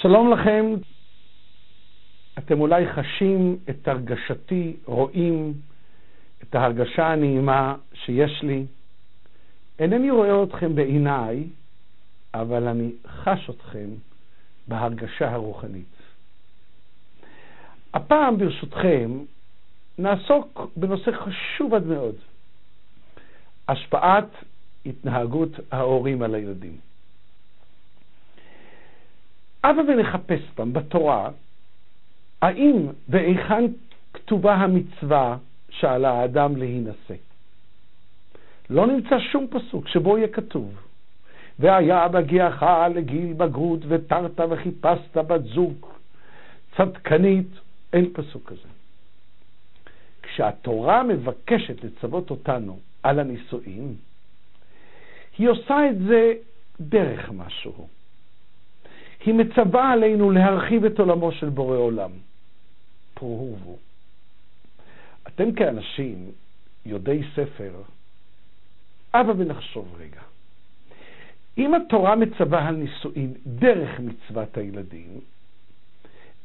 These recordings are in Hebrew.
שלום לכם. אתם אולי חשים את הרגשתי, רואים את ההרגשה הנעימה שיש לי. אינני רואה אתכם בעיניי, אבל אני חש אתכם בהרגשה הרוחנית. הפעם, ברשותכם, נעסוק בנושא חשוב עד מאוד, השפעת התנהגות ההורים על הילדים. הבה ונחפש פעם בתורה, האם והיכן כתובה המצווה שעל האדם להינשא. לא נמצא שום פסוק שבו יהיה כתוב, והיה בגיעך לגיל בגרות ותרת וחיפשת בת זוג צדקנית, אין פסוק כזה. כשהתורה מבקשת לצוות אותנו על הנישואים, היא עושה את זה דרך משהו. היא מצווה עלינו להרחיב את עולמו של בורא עולם. פרו ורבו. אתם כאנשים יודעי ספר, הבה ונחשוב רגע. אם התורה מצווה על נישואין דרך מצוות הילדים,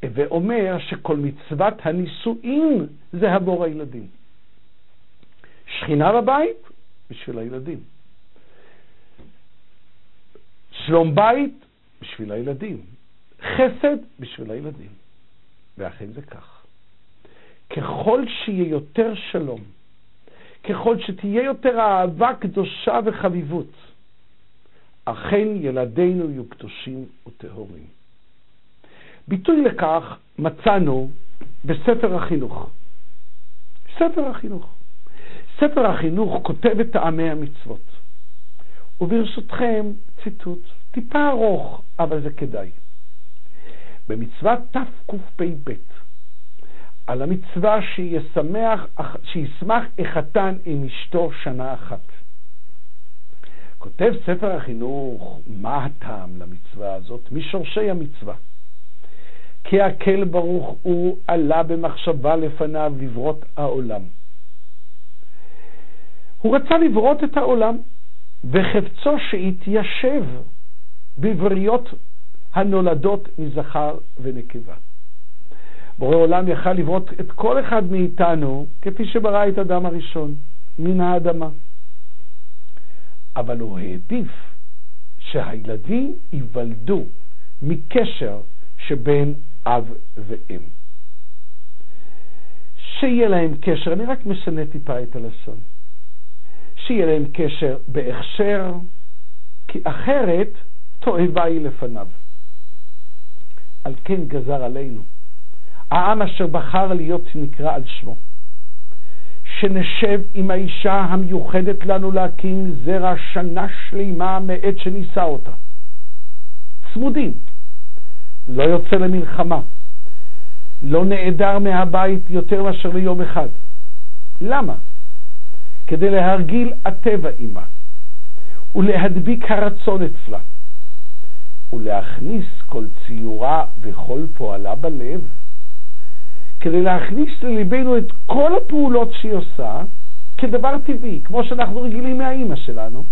ואומר שכל מצוות הנישואין זה עבור הילדים. שכינה בבית, בשביל הילדים. שלום בית, בשביל הילדים. חסד, בשביל הילדים. ואכן זה כך. ככל שיהיה יותר שלום, ככל שתהיה יותר אהבה קדושה וחביבות, אכן ילדינו יהיו קדושים וטהורים. ביטוי לכך מצאנו בספר החינוך. ספר החינוך. ספר החינוך כותב את טעמי המצוות. וברשותכם, ציטוט, טיפה ארוך, אבל זה כדאי. במצוות תקפ"ב, על המצווה שישמח, שישמח החתן עם אשתו שנה אחת. כותב ספר החינוך מה הטעם למצווה הזאת משורשי המצווה. כי הקל ברוך הוא עלה במחשבה לפניו לברות העולם. הוא רצה לברות את העולם, וחפצו שיתיישב בבריות הנולדות מזכר ונקבה. בורא עולם יכל לברות את כל אחד מאיתנו כפי שברא את אדם הראשון, מן האדמה. אבל הוא העדיף שהילדים ייוולדו מקשר שבין אב ואם. שיהיה להם קשר, אני רק משנה טיפה את הלשון, שיהיה להם קשר בהכשר, כי אחרת תועבה היא לפניו. על כן גזר עלינו, העם אשר בחר להיות נקרא על שמו, שנשב עם האישה המיוחדת לנו להקים זרע שנה שלמה מעת שנישא אותה. צמודים, לא יוצא למלחמה, לא נעדר מהבית יותר מאשר ליום אחד. למה? כדי להרגיל הטבע עמה, ולהדביק הרצון אצלה, ולהכניס כל ציורה וכל פועלה בלב, כדי להכניס לליבנו את כל הפעולות שהיא עושה כדבר טבעי, כמו שאנחנו רגילים מהאימא שלנו,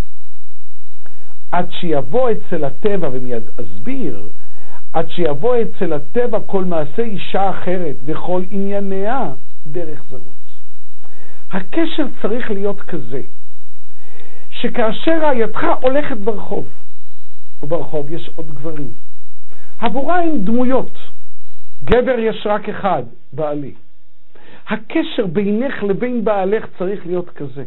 עד שיבוא אצל הטבע, ומיד אסביר, עד שיבוא אצל הטבע כל מעשה אישה אחרת וכל ענייניה דרך זרות. הקשר צריך להיות כזה, שכאשר רעייתך הולכת ברחוב, וברחוב יש עוד גברים, עבורה הם דמויות, גבר יש רק אחד, בעלי. הקשר בינך לבין בעלך צריך להיות כזה.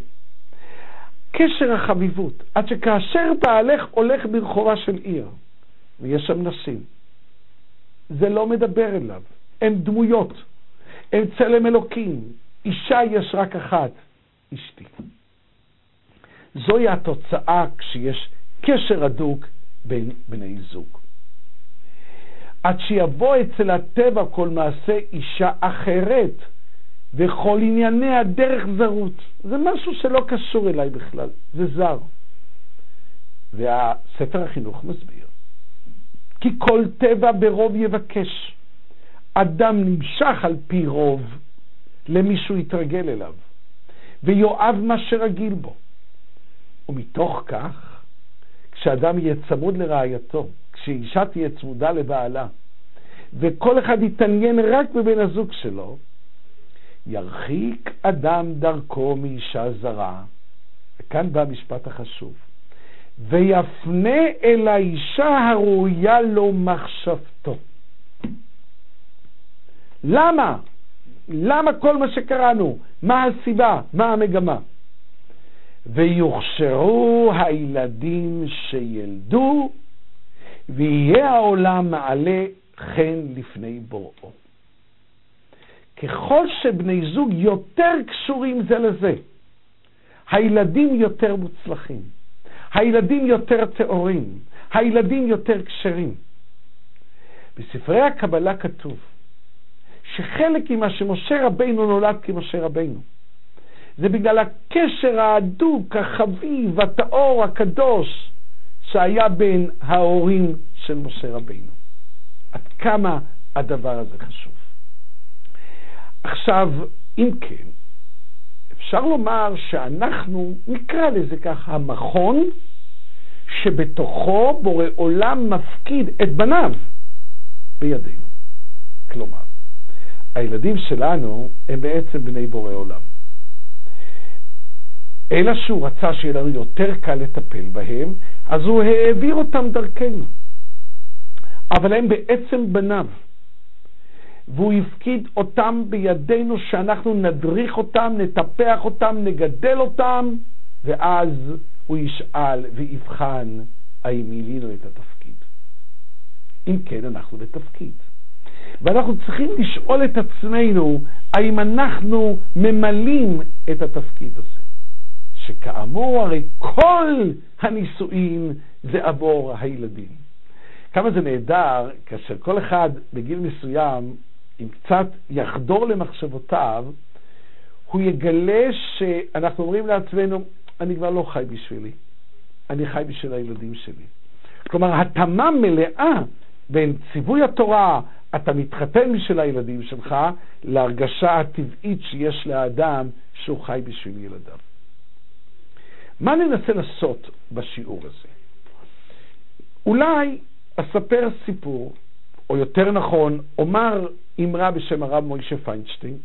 קשר החביבות, עד שכאשר בעלך הולך ברחובה של עיר, ויש שם נשים, זה לא מדבר אליו, הן דמויות, הן צלם אלוקים, אישה יש רק אחת, אשתי. זוהי התוצאה כשיש קשר הדוק בין בני זוג. עד שיבוא אצל הטבע כל מעשה אישה אחרת, וכל ענייניה דרך זרות. זה משהו שלא קשור אליי בכלל, זה זר. והספר החינוך מסביר, כי כל טבע ברוב יבקש. אדם נמשך על פי רוב למי שהוא יתרגל אליו, ויואב מה שרגיל בו. ומתוך כך, כשאדם יהיה צמוד לרעייתו, כשאישה תהיה צמודה לבעלה, וכל אחד יתעניין רק בבן הזוג שלו, ירחיק אדם דרכו מאישה זרה, וכאן בא המשפט החשוב, ויפנה אל האישה הראויה לו מחשבתו. למה? למה כל מה שקראנו? מה הסיבה? מה המגמה? ויוכשרו הילדים שילדו, ויהיה העולם מעלה חן לפני בוראו. ככל שבני זוג יותר קשורים זה לזה, הילדים יותר מוצלחים, הילדים יותר טהורים, הילדים יותר כשרים. בספרי הקבלה כתוב שחלק ממה שמשה רבינו נולד כמשה רבינו, זה בגלל הקשר ההדוק, החביב, הטהור, הקדוש, שהיה בין ההורים של משה רבינו. עד כמה הדבר הזה חשוב. עכשיו, אם כן, אפשר לומר שאנחנו, נקרא לזה ככה, המכון שבתוכו בורא עולם מפקיד את בניו בידינו. כלומר, הילדים שלנו הם בעצם בני בורא עולם. אלא שהוא רצה שיהיה לנו יותר קל לטפל בהם, אז הוא העביר אותם דרכנו. אבל הם בעצם בניו. והוא הפקיד אותם בידינו שאנחנו נדריך אותם, נטפח אותם, נגדל אותם, ואז הוא ישאל ויבחן האם מילינו את התפקיד. אם כן, אנחנו בתפקיד. ואנחנו צריכים לשאול את עצמנו האם אנחנו ממלאים את התפקיד הזה. שכאמור, הרי כל הנישואין זה עבור הילדים. כמה זה נהדר כאשר כל אחד בגיל מסוים, אם קצת יחדור למחשבותיו, הוא יגלה שאנחנו אומרים לעצמנו, אני כבר לא חי בשבילי, אני חי בשביל הילדים שלי. כלומר, התאמה מלאה בין ציווי התורה, אתה מתחתן בשביל הילדים שלך, להרגשה הטבעית שיש לאדם שהוא חי בשביל ילדיו. מה ננסה לעשות בשיעור הזה? אולי אספר סיפור, או יותר נכון, אומר אמרה בשם הרב מוישה פיינשטיין,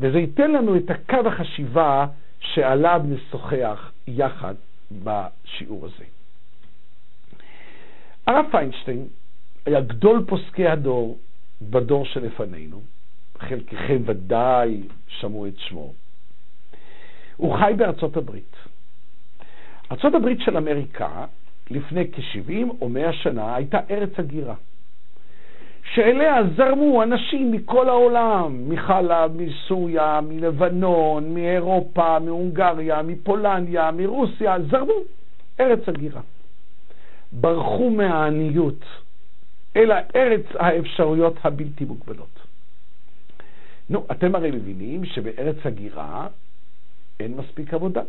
וזה ייתן לנו את הקו החשיבה שעליו נשוחח יחד בשיעור הזה. הרב פיינשטיין היה גדול פוסקי הדור בדור שלפנינו, חלקכם ודאי שמעו את שמו. הוא חי בארצות הברית. הברית של אמריקה לפני כ-70 או 100 שנה הייתה ארץ הגירה, שאליה זרמו אנשים מכל העולם, מחלב, מסוריה, מלבנון, מאירופה, מהונגריה, מפולניה, מרוסיה, זרמו, ארץ הגירה. ברחו מהעניות אל ארץ האפשרויות הבלתי מוגבלות. נו, אתם הרי מבינים שבארץ הגירה אין מספיק עבודה.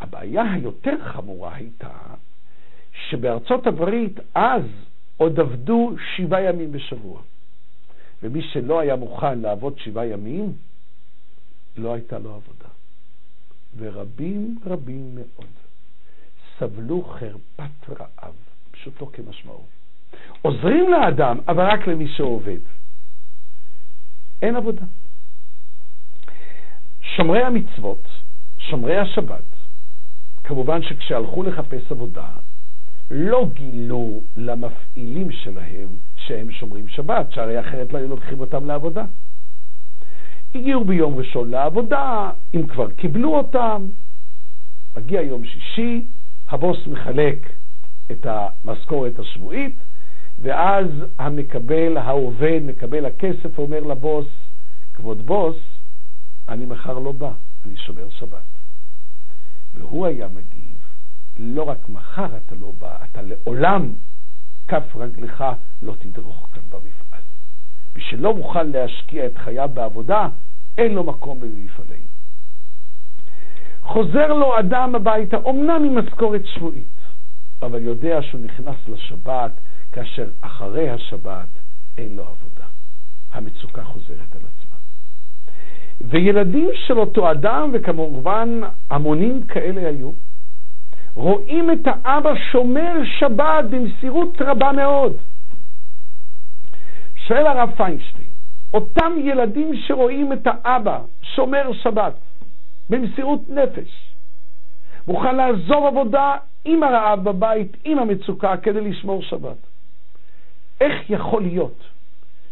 הבעיה היותר חמורה הייתה שבארצות הברית אז עוד עבדו שבעה ימים בשבוע. ומי שלא היה מוכן לעבוד שבעה ימים, לא הייתה לו עבודה. ורבים רבים מאוד סבלו חרפת רעב, פשוטו כמשמעו. עוזרים לאדם, אבל רק למי שעובד. אין עבודה. שומרי המצוות, שומרי השבת, כמובן שכשהלכו לחפש עבודה, לא גילו למפעילים שלהם שהם שומרים שבת, שהרי אחרת לא היו לוקחים אותם לעבודה. הגיעו ביום ראשון לעבודה, אם כבר קיבלו אותם, מגיע יום שישי, הבוס מחלק את המשכורת השבועית, ואז המקבל, העובד, מקבל הכסף, אומר לבוס, כבוד בוס, אני מחר לא בא, אני שומר שבת. והוא היה מגיב, לא רק מחר אתה לא בא, אתה לעולם כף רגלך לא תדרוך כאן במפעל. מי שלא מוכן להשקיע את חייו בעבודה, אין לו מקום במפעלנו. חוזר לו אדם הביתה, אמנם עם משכורת שבועית, אבל יודע שהוא נכנס לשבת, כאשר אחרי השבת אין לו עבודה. המצוקה חוזרת על עצמה. וילדים של אותו אדם, וכמובן המונים כאלה היו, רואים את האבא שומר שבת במסירות רבה מאוד. שואל הרב פיינשטיין, אותם ילדים שרואים את האבא שומר שבת במסירות נפש, מוכן לעזוב עבודה עם הרעב בבית, עם המצוקה, כדי לשמור שבת. איך יכול להיות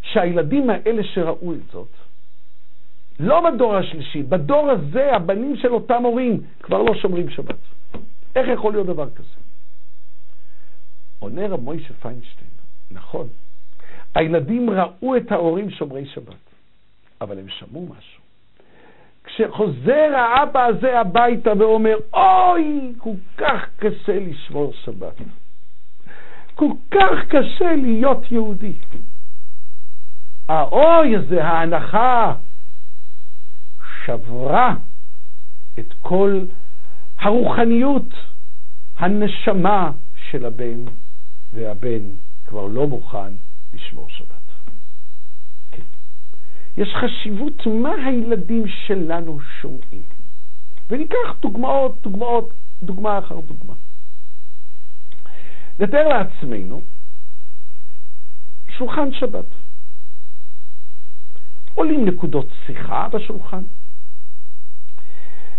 שהילדים האלה שראו את זאת, לא בדור השלישי, בדור הזה הבנים של אותם הורים כבר לא שומרים שבת. איך יכול להיות דבר כזה? עונה רב מוישה פיינשטיין, נכון, הילדים ראו את ההורים שומרי שבת, אבל הם שמעו משהו. כשחוזר האבא הזה הביתה ואומר, אוי, כל כך קשה לשמור שבת. כל כך קשה להיות יהודי. האוי הזה, ההנחה, שברה את כל הרוחניות, הנשמה של הבן, והבן כבר לא מוכן לשמור שבת. כן. יש חשיבות מה הילדים שלנו שומעים. וניקח דוגמאות, דוגמאות, דוגמה אחר דוגמה. נתאר לעצמנו שולחן שבת. עולים נקודות שיחה בשולחן.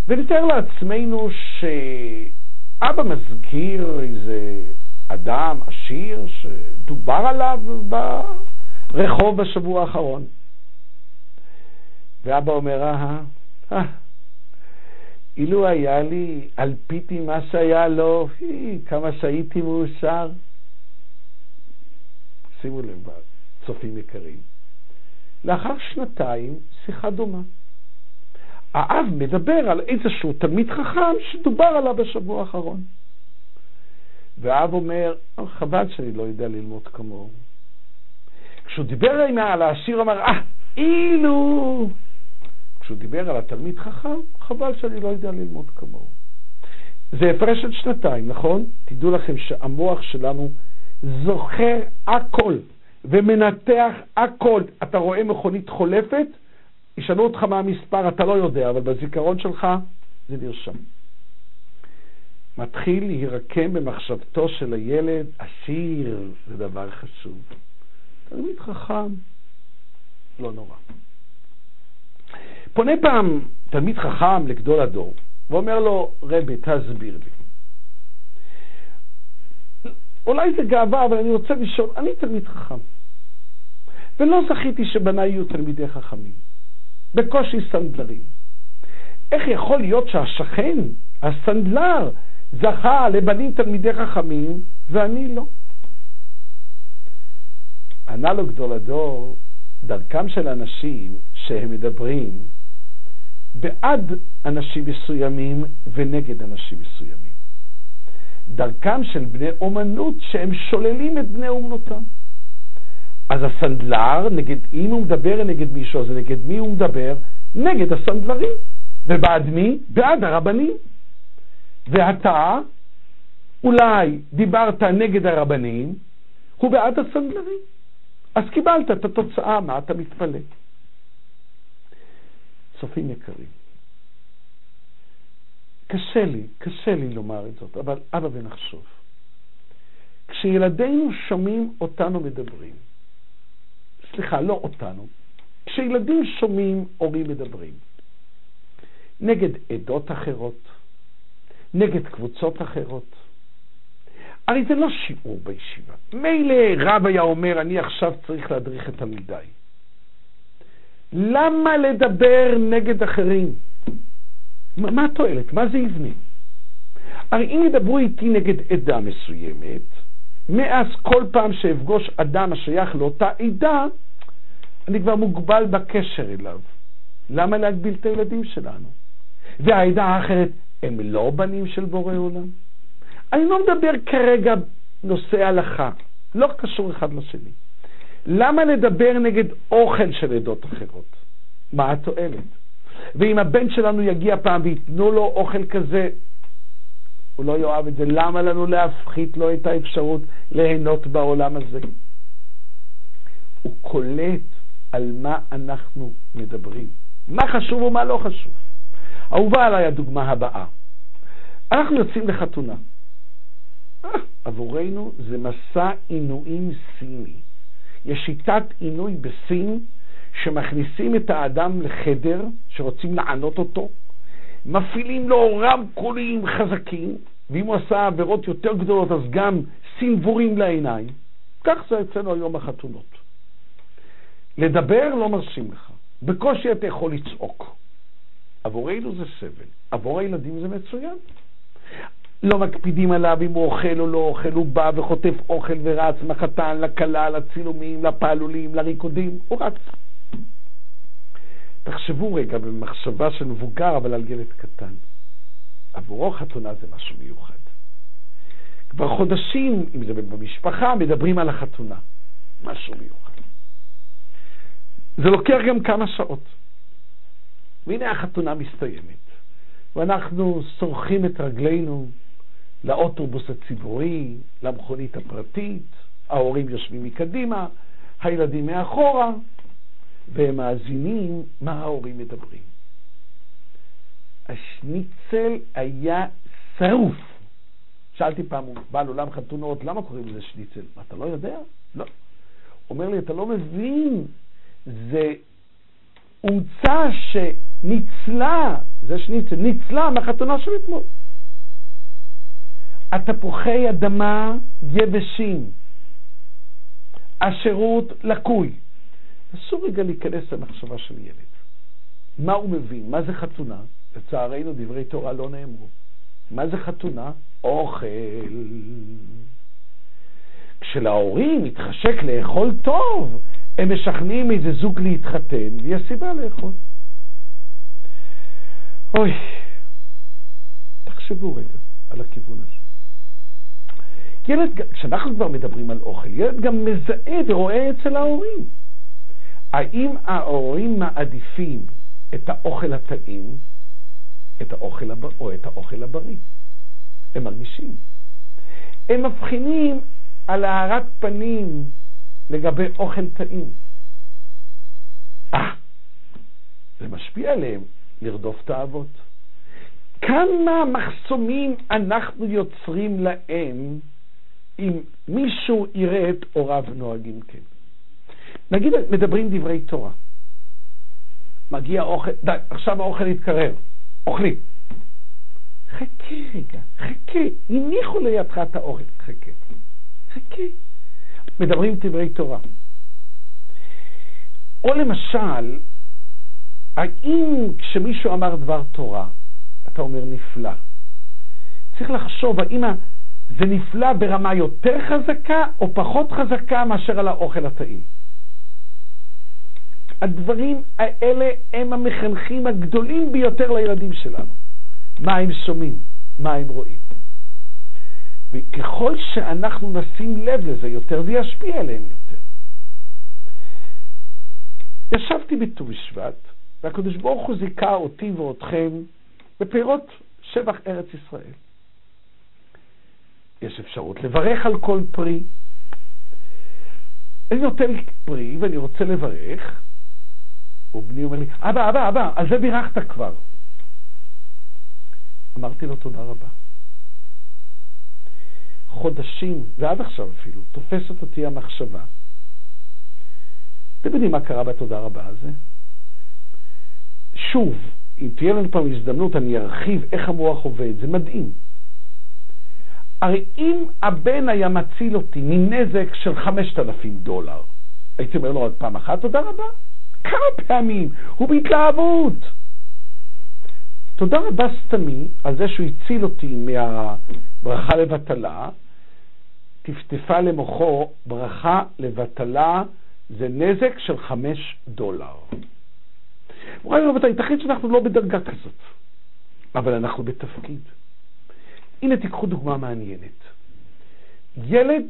ונתאר לעצמנו שאבא מזכיר איזה אדם עשיר שדובר עליו ברחוב בשבוע האחרון. ואבא אומר, אה, אה, אילו היה לי על פיתי מה שהיה לו, כמה שהייתי מאושר. שימו לב, צופים יקרים. לאחר שנתיים, שיחה דומה. האב מדבר על איזשהו תלמיד חכם שדובר עליו בשבוע האחרון. והאב אומר, חבל שאני לא יודע ללמוד כמוהו. כשהוא דיבר על העשיר, אמר, אה, אילו... כשהוא דיבר על התלמיד חכם, חבל שאני לא יודע ללמוד כמוהו. זה הפרש של שנתיים, נכון? תדעו לכם שהמוח שלנו זוכר הכל ומנתח הכל. אתה רואה מכונית חולפת, ישאלו אותך מה המספר, אתה לא יודע, אבל בזיכרון שלך זה נרשם. מתחיל להירקם במחשבתו של הילד, עשיר זה דבר חשוב. תלמיד חכם, לא נורא. פונה פעם תלמיד חכם לגדול הדור, ואומר לו, רבי, תסביר לי. אולי זה גאווה, אבל אני רוצה לשאול, אני תלמיד חכם, ולא זכיתי שבניי יהיו תלמידי חכמים, בקושי סנדלרים. איך יכול להיות שהשכן, הסנדלר, זכה לבנים תלמידי חכמים, ואני לא? ענה לו גדול הדור, דרכם של אנשים שהם מדברים בעד אנשים מסוימים ונגד אנשים מסוימים. דרכם של בני אומנות שהם שוללים את בני אומנותם. אז הסנדלר, נגד, אם הוא מדבר נגד מישהו, אז נגד מי הוא מדבר? נגד הסנדלרים. ובעד מי? בעד הרבנים. ואתה, אולי דיברת נגד הרבנים, הוא בעד הסנדלרים. אז קיבלת את התוצאה, מה אתה מתפלא? צופים יקרים, קשה לי, קשה לי לומר את זאת, אבל אבא ונחשוב. כשילדינו שומעים אותנו מדברים, סליחה, לא אותנו, כשילדים שומעים הורים מדברים, נגד עדות אחרות, נגד קבוצות אחרות, הרי זה לא שיעור בישיבה. מילא רב היה אומר, אני עכשיו צריך להדריך את תלמידיי. למה לדבר נגד אחרים? מה התועלת? מה זה יבנה? הרי אם ידברו איתי נגד עדה מסוימת, מאז כל פעם שאפגוש אדם השייך לאותה עדה, אני כבר מוגבל בקשר אליו. למה להגביל את הילדים שלנו? והעדה האחרת הם לא בנים של בורא עולם? אני לא מדבר כרגע נושא הלכה, לא קשור אחד לשני. למה לדבר נגד אוכל של עדות אחרות? מה התועלת? ואם הבן שלנו יגיע פעם וייתנו לו אוכל כזה, הוא לא יאהב את זה. למה לנו להפחית לו את האפשרות ליהנות בעולם הזה? הוא קולט על מה אנחנו מדברים. מה חשוב ומה לא חשוב. אהובה עליי הדוגמה הבאה. אנחנו יוצאים לחתונה. אה, עבורנו זה מסע עינויים סיני. יש שיטת עינוי בסין, שמכניסים את האדם לחדר, שרוצים לענות אותו, מפעילים לו רמקולים חזקים, ואם הוא עשה עבירות יותר גדולות, אז גם סינבורים לעיניים. כך זה אצלנו היום בחתונות. לדבר לא מרשים לך. בקושי אתה יכול לצעוק. עבורנו זה סבל, עבור הילדים זה מצוין. לא מקפידים עליו אם הוא אוכל או לא אוכל, הוא בא וחוטף אוכל ורץ מהחתן לכלה, לצילומים, לפעלולים, לריקודים, הוא רץ. תחשבו רגע במחשבה של מבוגר, אבל על ילד קטן. עבורו חתונה זה משהו מיוחד. כבר חודשים, אם זה במשפחה, מדברים על החתונה. משהו מיוחד. זה לוקח גם כמה שעות. והנה החתונה מסתיימת, ואנחנו סורכים את רגלינו לאוטובוס הציבורי, למכונית הפרטית, ההורים יושבים מקדימה, הילדים מאחורה, והם מאזינים מה ההורים מדברים. השניצל היה שרוף. שאלתי פעם, הוא בא לעולם חתונות, למה קוראים לזה שניצל? אתה לא יודע? לא. אומר לי, אתה לא מבין, זה הומצא שניצלה, זה שניצל, ניצלה מהחתונה של אתמול. התפוחי אדמה יבשים, השירות לקוי. אסור רגע להיכנס למחשבה של ילד. מה הוא מבין? מה זה חתונה? לצערנו דברי תורה לא נאמרו. מה זה חתונה? אוכל. כשלהורים מתחשק לאכול טוב, הם משכנעים איזה זוג להתחתן, ויש סיבה לאכול. אוי, תחשבו רגע על הכיוון הזה. ילד, כשאנחנו כבר מדברים על אוכל, ילד גם מזהה ורואה אצל ההורים. האם ההורים מעדיפים את האוכל הטעים את האוכל הבר... או את האוכל הבריא? הם מרגישים. הם מבחינים על הארת פנים לגבי אוכל טעים. אה, זה משפיע עליהם לרדוף את האבות. כמה מחסומים אנחנו יוצרים להם אם מישהו יראה את הוריו נוהגים כן. נגיד, מדברים דברי תורה. מגיע אוכל, די, עכשיו האוכל יתקרר, אוכלים. חכה רגע, חכה, הניחו לידך את האוכל, חכה, חכה. מדברים דברי תורה. או למשל, האם כשמישהו אמר דבר תורה, אתה אומר נפלא, צריך לחשוב האם זה נפלא ברמה יותר חזקה או פחות חזקה מאשר על האוכל הטעים. הדברים האלה הם המחנכים הגדולים ביותר לילדים שלנו. מה הם שומעים, מה הם רואים. וככל שאנחנו נשים לב לזה יותר, זה ישפיע עליהם יותר. ישבתי בט"ו בשבט, והקדוש ברוך הוא זיכה אותי ואותכם בפירות שבח ארץ ישראל. יש אפשרות לברך על כל פרי. אני נותן פרי ואני רוצה לברך, ובני אומר לי, אבא, אבא, אבא, על זה בירכת כבר. אמרתי לו תודה רבה. חודשים, ועד עכשיו אפילו, תופסת אותי המחשבה. אתם יודעים מה קרה בתודה רבה הזה? שוב, אם תהיה לנו פעם הזדמנות, אני ארחיב איך המוח עובד, זה מדהים. הרי אם הבן היה מציל אותי מנזק של 5,000 דולר, הייתי אומר לו עוד פעם אחת, תודה רבה. כמה פעמים? הוא בהתלהבות. תודה רבה סתמי על זה שהוא הציל אותי מהברכה לבטלה, טפטפה למוחו, ברכה לבטלה זה נזק של חמש דולר. מוריי ורבותיי, ייתכן שאנחנו לא בדרגה כזאת, אבל אנחנו בתפקיד. הנה תיקחו דוגמה מעניינת. ילד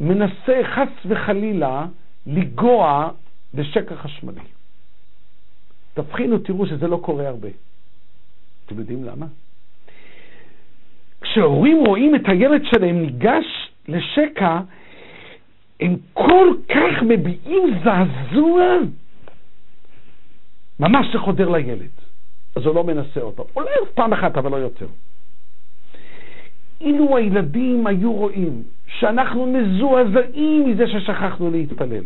מנסה חס וחלילה לגוע בשקע חשמלי. תבחינו, תראו שזה לא קורה הרבה. אתם יודעים למה? כשהורים רואים את הילד שלהם ניגש לשקע, הם כל כך מביעים זעזוע, ממש שחודר לילד. אז הוא לא מנסה אותו. אולי פעם אחת, אבל לא יותר. אילו הילדים היו רואים שאנחנו מזועזעים מזה ששכחנו להתפלל,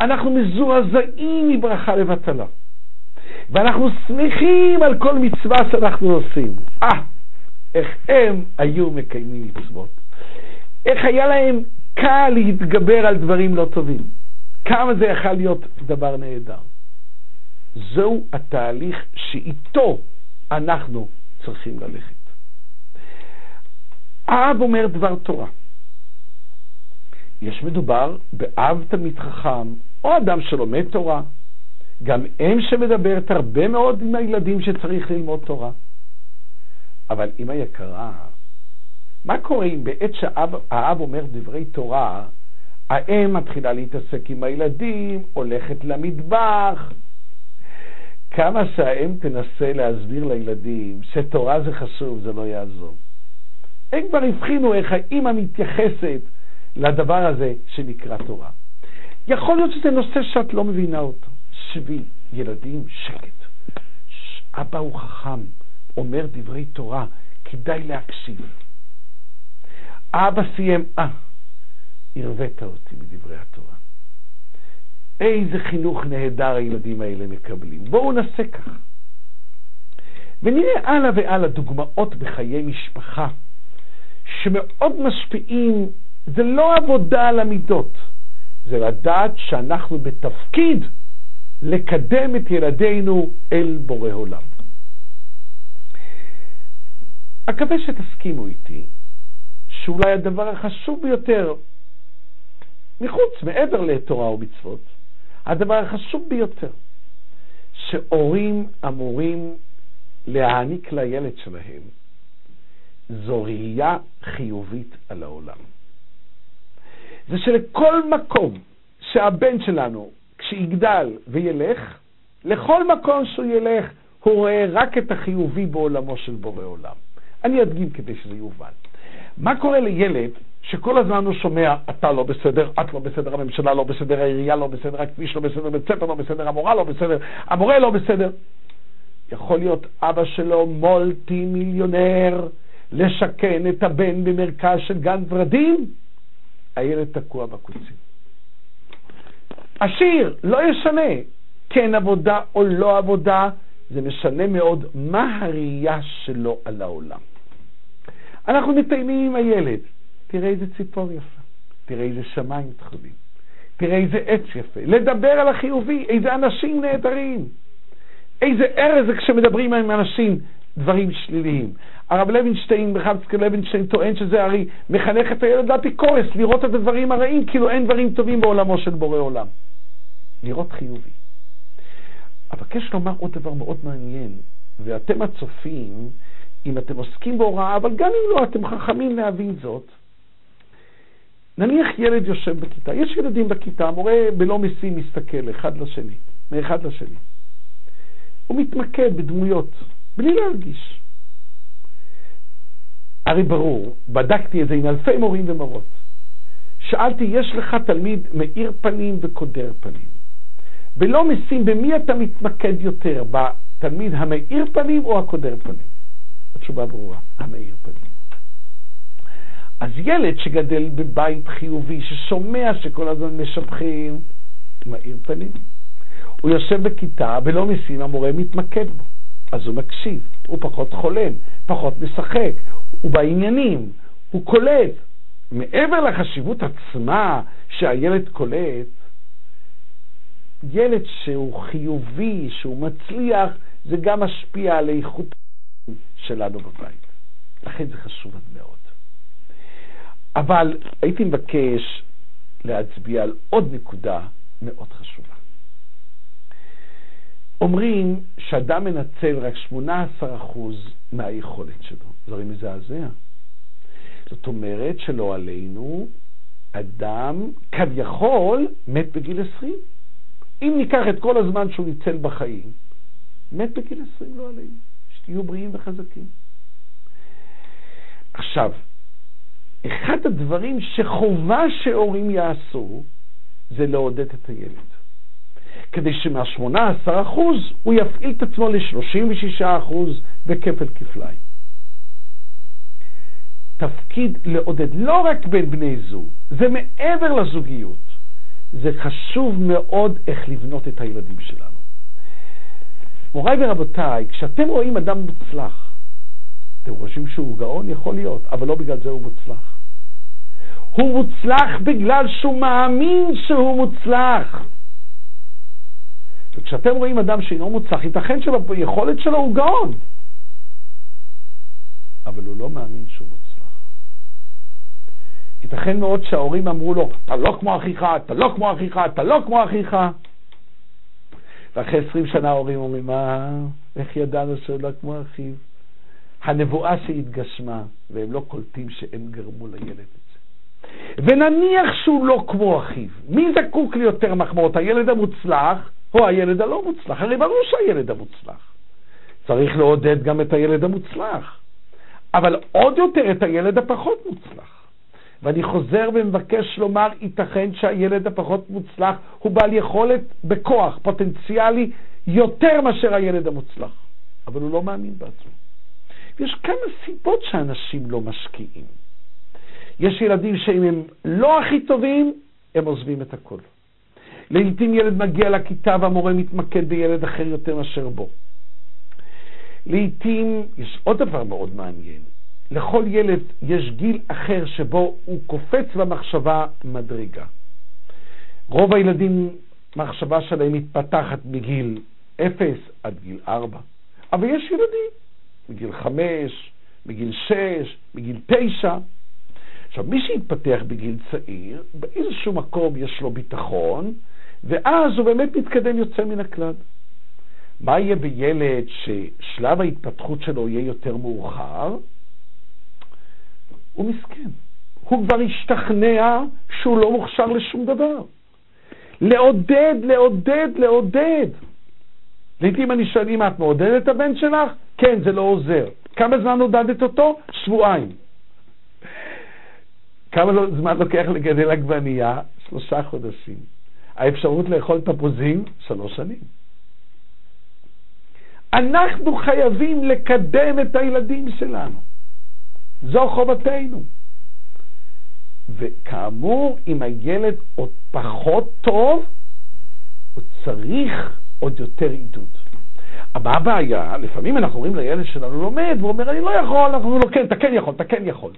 אנחנו מזועזעים מברכה לבטלה. ואנחנו שמחים על כל מצווה שאנחנו עושים. אה, איך הם היו מקיימים מצוות. איך היה להם קל להתגבר על דברים לא טובים. כמה זה יכול להיות דבר נהדר. זהו התהליך שאיתו אנחנו צריכים ללכת. האב אומר דבר תורה. יש מדובר באב תמיד חכם, או אדם שלומד תורה, גם אם שמדברת הרבה מאוד עם הילדים שצריך ללמוד תורה. אבל אמא יקרה, מה קורה אם בעת שהאב אומר דברי תורה, האם מתחילה להתעסק עם הילדים, הולכת למטבח? כמה שהאם תנסה להסביר לילדים שתורה זה חשוב, זה לא יעזור. הם כבר הבחינו איך האימא מתייחסת לדבר הזה שנקרא תורה. יכול להיות שזה נושא שאת לא מבינה אותו. שבי, ילדים, שקט. אבא הוא חכם, אומר דברי תורה, כדאי להקשיב. אבא סיים, אה, הרווית אותי מדברי התורה. איזה חינוך נהדר הילדים האלה מקבלים. בואו נעשה כך. ונראה הלאה והלאה דוגמאות בחיי משפחה שמאוד משפיעים, זה לא עבודה על המידות, זה לדעת שאנחנו בתפקיד לקדם את ילדינו אל בורא עולם. אקווה שתסכימו איתי שאולי הדבר החשוב ביותר, מחוץ, מעבר לתורה ומצוות, הדבר החשוב ביותר, שהורים אמורים להעניק לילד שלהם, זו ראייה חיובית על העולם. זה שלכל מקום שהבן שלנו, כשיגדל וילך, לכל מקום שהוא ילך, הוא רואה רק את החיובי בעולמו של בורא עולם. אני אדגים כדי שזה יובן. מה קורה לילד שכל הזמן הוא שומע, אתה לא בסדר, את לא בסדר, הממשלה לא בסדר, העירייה לא בסדר, הכביש לא בסדר, בית ספר לא בסדר, המורה לא בסדר, המורה לא בסדר. יכול להיות אבא שלו מולטי מיליונר, לשכן את הבן במרכז של גן ורדים, הילד תקוע בקוצים. עשיר, לא ישנה, כן עבודה או לא עבודה, זה משנה מאוד מה הראייה שלו על העולם. אנחנו מטיילים עם הילד, תראה איזה ציפור יפה, תראה איזה שמיים תחולים, תראה איזה עץ יפה, לדבר על החיובי, איזה אנשים נהדרים, איזה ארז זה כשמדברים עם אנשים דברים שליליים. הרב לוינשטיין, מחבצקי לוינשטיין, טוען שזה הרי מחנך את הילד לאפיקורס, לראות את הדברים הרעים, כאילו אין דברים טובים בעולמו של בורא עולם. לראות חיובי. אבקש לומר עוד דבר מאוד מעניין, ואתם הצופים, אם אתם עוסקים בהוראה, אבל גם אם לא, אתם חכמים להבין זאת. נניח ילד יושב בכיתה, יש ילדים בכיתה, המורה בלא משים מסתכל אחד לשני, מאחד לשני. הוא מתמקד בדמויות, בלי להרגיש. הרי ברור, בדקתי את זה עם אלפי מורים ומורות. שאלתי, יש לך תלמיד מאיר פנים וקודר פנים. ולא משים במי אתה מתמקד יותר, בתלמיד המאיר פנים או הקודר פנים? התשובה ברורה, המאיר פנים. אז ילד שגדל בבית חיובי, ששומע שכל הזמן משבחים, מאיר פנים. הוא יושב בכיתה ולא משים, המורה מתמקד בו. אז הוא מקשיב, הוא פחות חולם, פחות משחק, הוא בעניינים, הוא קולט. מעבר לחשיבות עצמה שהילד קולט, ילד שהוא חיובי, שהוא מצליח, זה גם משפיע על איכות שלנו בבית. לכן זה חשוב עד מאוד. אבל הייתי מבקש להצביע על עוד נקודה מאוד חשובה. אומרים שאדם מנצל רק 18% מהיכולת שלו. זה הרי מזעזע. זאת אומרת שלא עלינו, אדם כביכול מת בגיל 20. אם ניקח את כל הזמן שהוא ניצל בחיים, מת בגיל 20 לא עלינו. שתהיו בריאים וחזקים. עכשיו, אחד הדברים שחובה שהורים יעשו, זה לעודד את הילד. כדי שמה-18% הוא יפעיל את עצמו ל-36% בכפל כפליים. תפקיד לעודד, לא רק בין בני זוג, זה מעבר לזוגיות. זה חשוב מאוד איך לבנות את הילדים שלנו. מוריי ורבותיי, כשאתם רואים אדם מוצלח, אתם חושבים שהוא גאון? יכול להיות, אבל לא בגלל זה הוא מוצלח. הוא מוצלח בגלל שהוא מאמין שהוא מוצלח. וכשאתם רואים אדם שאינו מוצלח, ייתכן שביכולת שלו הוא גאון, אבל הוא לא מאמין שהוא מוצלח. ייתכן מאוד שההורים אמרו לו, אתה לא כמו אחיך, אתה לא כמו אחיך, אתה לא כמו אחיך. ואחרי עשרים שנה ההורים אומרים, מה, איך ידענו שהוא לא כמו אחיו? הנבואה שהתגשמה, והם לא קולטים שהם גרמו לילד את זה. ונניח שהוא לא כמו אחיו, מי זקוק ליותר מחמאות, הילד המוצלח או הילד הלא מוצלח? הרי ברור שהילד המוצלח. צריך לעודד גם את הילד המוצלח, אבל עוד יותר את הילד הפחות מוצלח. ואני חוזר ומבקש לומר, ייתכן שהילד הפחות מוצלח הוא בעל יכולת בכוח, פוטנציאלי, יותר מאשר הילד המוצלח, אבל הוא לא מאמין בעצמו. ויש כמה סיבות שאנשים לא משקיעים. יש ילדים שאם הם לא הכי טובים, הם עוזבים את הכל. לעיתים ילד מגיע לכיתה והמורה מתמקד בילד אחר יותר מאשר בו. לעיתים, יש עוד דבר מאוד מעניין, לכל ילד יש גיל אחר שבו הוא קופץ במחשבה מדרגה. רוב הילדים, מחשבה שלהם מתפתחת מגיל 0 עד גיל 4, אבל יש ילדים מגיל 5, מגיל 6, מגיל 9. עכשיו, מי שהתפתח בגיל צעיר, באיזשהו מקום יש לו ביטחון, ואז הוא באמת מתקדם יוצא מן הכלל. מה יהיה בילד ששלב ההתפתחות שלו יהיה יותר מאוחר? הוא מסכן. הוא כבר השתכנע שהוא לא מוכשר לשום דבר. לעודד, לעודד, לעודד. לעתים אני שואל, אמא, את מעודדת את הבן שלך? כן, זה לא עוזר. כמה זמן עודדת אותו? שבועיים. כמה זמן לוקח לגדל עגבנייה? שלושה חודשים. האפשרות לאכול תפוזים? שלוש שנים. אנחנו חייבים לקדם את הילדים שלנו. זו חובתנו. וכאמור, אם הילד עוד פחות טוב, הוא צריך עוד יותר עידוד. מה הבעיה? לפעמים אנחנו אומרים לילד שלנו לומד, והוא אומר, אני לא יכול, אנחנו אומרים לו, כן, אתה כן יכול, אתה כן יכול.